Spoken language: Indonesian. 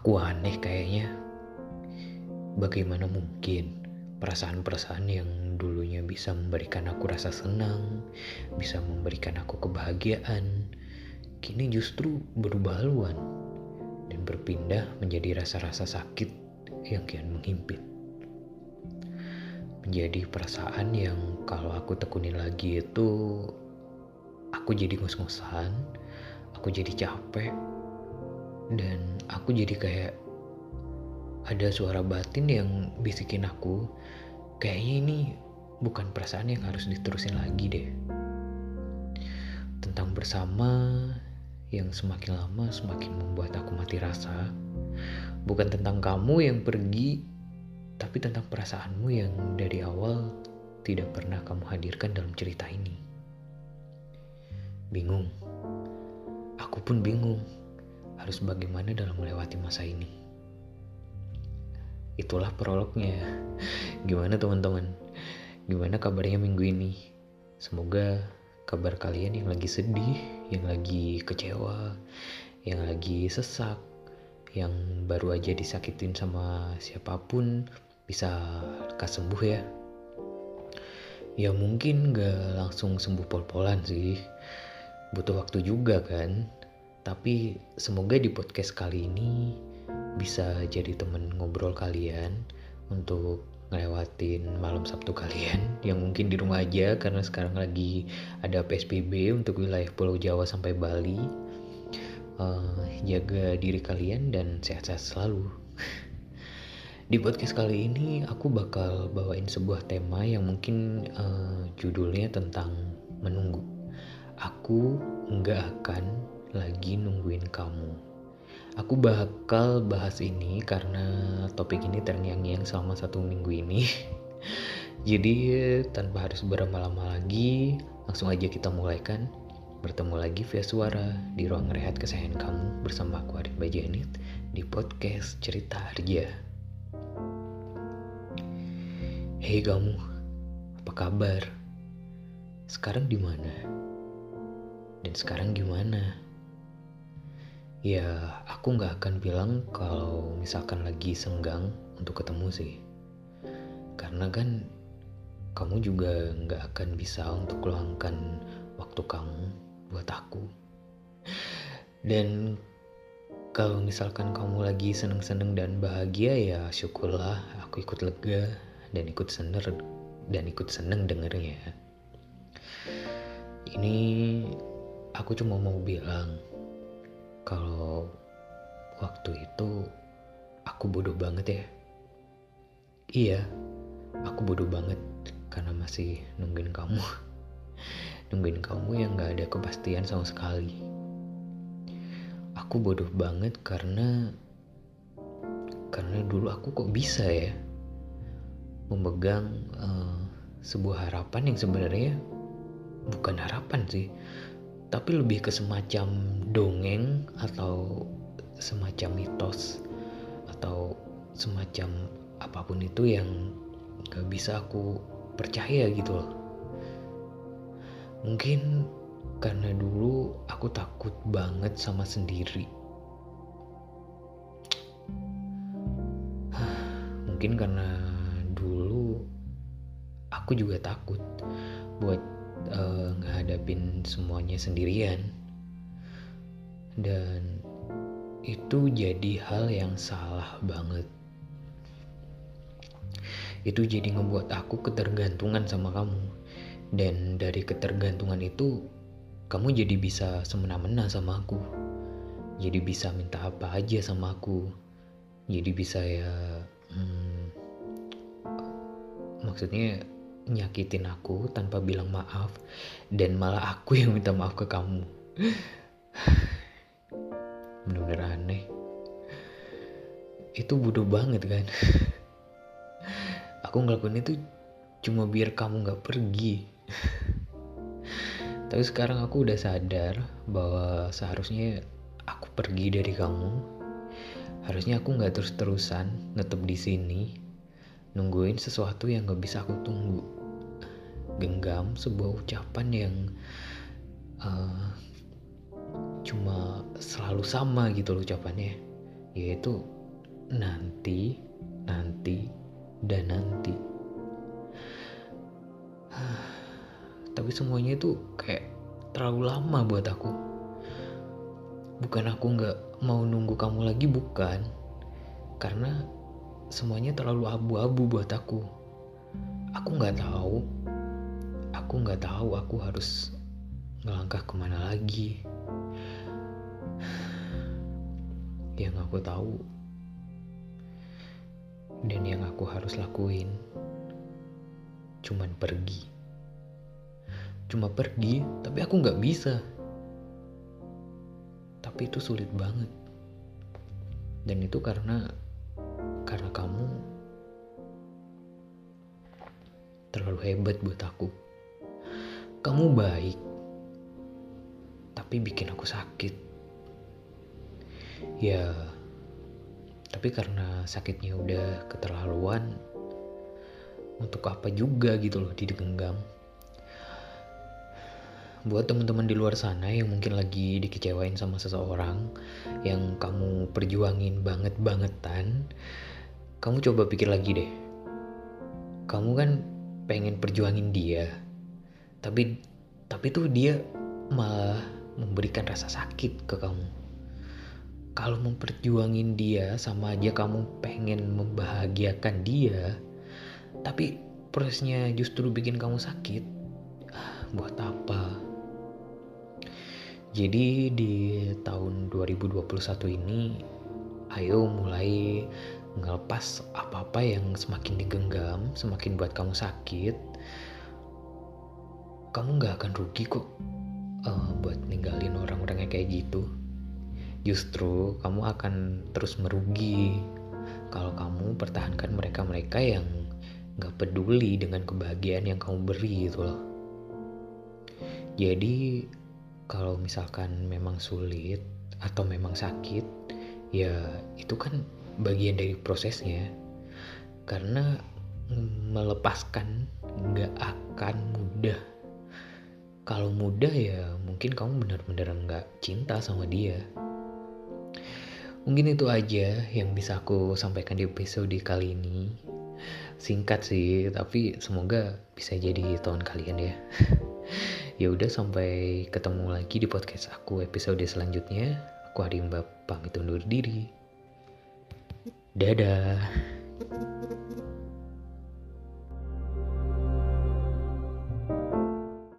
Aku aneh kayaknya. Bagaimana mungkin perasaan-perasaan yang dulunya bisa memberikan aku rasa senang, bisa memberikan aku kebahagiaan, kini justru berubah haluan dan berpindah menjadi rasa-rasa sakit yang kian menghimpit. Menjadi perasaan yang kalau aku tekunin lagi itu aku jadi ngos-ngosan, aku jadi capek, dan aku jadi kayak ada suara batin yang bisikin aku kayaknya ini bukan perasaan yang harus diterusin lagi deh. Tentang bersama yang semakin lama semakin membuat aku mati rasa. Bukan tentang kamu yang pergi tapi tentang perasaanmu yang dari awal tidak pernah kamu hadirkan dalam cerita ini. Bingung. Aku pun bingung harus bagaimana dalam melewati masa ini? Itulah prolognya. Gimana teman-teman? Gimana kabarnya minggu ini? Semoga kabar kalian yang lagi sedih yang lagi kecewa yang lagi sesak yang baru aja disakitin sama siapa pun bisa lekas sembuh ya. Ya mungkin gak langsung sembuh pol-polan sih. Butuh waktu juga kan tapi semoga di podcast kali ini bisa jadi temen ngobrol kalian untuk ngelewatin malam Sabtu kalian yang mungkin di rumah aja karena sekarang lagi ada PSBB untuk wilayah Pulau Jawa sampai Bali. Uh, jaga diri kalian dan sehat-sehat selalu. Di podcast kali ini aku bakal bawain sebuah tema yang mungkin uh, judulnya tentang menunggu. Aku nggak akan lagi nungguin kamu. Aku bakal bahas ini karena topik ini terngiang-ngiang selama satu minggu ini. Jadi tanpa harus berlama-lama lagi, langsung aja kita mulai kan. Bertemu lagi via suara di ruang rehat kesayangan kamu bersama aku Arif Bajanit di podcast Cerita Harja. Hei kamu, apa kabar? Sekarang di mana? Dan sekarang gimana? Ya, aku nggak akan bilang kalau misalkan lagi senggang untuk ketemu sih. Karena kan kamu juga nggak akan bisa untuk luangkan waktu kamu buat aku. Dan kalau misalkan kamu lagi seneng-seneng dan bahagia ya syukurlah aku ikut lega dan ikut seneng dan ikut seneng dengernya. Ini aku cuma mau bilang kalau waktu itu aku bodoh banget ya. Iya, aku bodoh banget karena masih nungguin kamu. nungguin kamu yang gak ada kepastian sama sekali. Aku bodoh banget karena karena dulu aku kok bisa ya memegang uh, sebuah harapan yang sebenarnya bukan harapan sih tapi lebih ke semacam dongeng atau semacam mitos atau semacam apa pun itu yang gak bisa aku percaya gitu loh. Mungkin karena dulu aku takut banget sama sendiri. Mungkin karena dulu aku juga takut buat uh, ngehadapin semuanya sendirian. Dan itu jadi hal yang salah banget. Itu jadi ngebuat aku ketergantungan sama kamu. Dan dari ketergantungan itu kamu jadi bisa semena-mena sama aku. Jadi bisa minta apa aja sama aku. Jadi bisa ya hmm, maksudnya nyakitin aku tanpa bilang maaf dan malah aku yang minta maaf ke kamu. Bener-bener aneh. Itu bodoh banget kan? Aku ngelakuin itu cuma biar kamu gak pergi. Tapi sekarang aku udah sadar bahwa seharusnya aku pergi dari kamu. Harusnya aku nggak terus-terusan ngetep di sini nungguin sesuatu yang gak bisa aku tunggu genggam sebuah ucapan yang uh, cuma selalu sama gitu loh ucapannya yaitu nanti, nanti, dan nanti. Tapi semuanya itu kayak terlalu lama buat aku. Bukan aku nggak mau nunggu kamu lagi, bukan. Karena semuanya terlalu abu-abu buat aku. Aku nggak tahu. Aku nggak tahu aku harus ngelangkah ke mana lagi. Yang aku tahu dan yang aku harus lakuin cuman pergi. Cuma pergi, tapi aku nggak bisa. Tapi itu sulit banget. Dan itu karena karena kamu terlalu hebat buat aku. Kamu baik, tapi bikin aku sakit. Ya, tapi karena sakitnya udah keterlaluan, untuk apa juga gitu loh digenggam. Buat teman-teman di luar sana yang mungkin lagi dikecewain sama seseorang yang kamu perjuangin banget-bangetan, kamu coba pikir lagi deh. Kamu kan pengen perjuangin dia, tapi tapi tuh dia malah memberikan rasa sakit ke kamu. Kalau memperjuangin dia sama aja kamu pengen membahagiakan dia tapi prosesnya justru bikin kamu sakit ah, buat apa? Jadi di tahun 2021 ini ayo mulai ngelepas apa-apa yang semakin digenggam semakin buat kamu sakit kamu nggak akan rugi kok uh, buat ninggalin orang-orang kayak gitu justru kamu akan terus merugi kalau kamu pertahankan mereka-mereka yang gak peduli dengan kebahagiaan yang kamu beri gitu loh. Jadi kalau misalkan memang sulit atau memang sakit, ya itu kan bagian dari prosesnya. Karena melepaskan gak akan mudah. Kalau mudah ya mungkin kamu benar-benar nggak cinta sama dia Mungkin itu aja yang bisa aku sampaikan di episode kali ini. Singkat sih, tapi semoga bisa jadi tahun kalian ya. ya udah sampai ketemu lagi di podcast aku episode selanjutnya. Aku Harimba pamit undur diri. Dadah.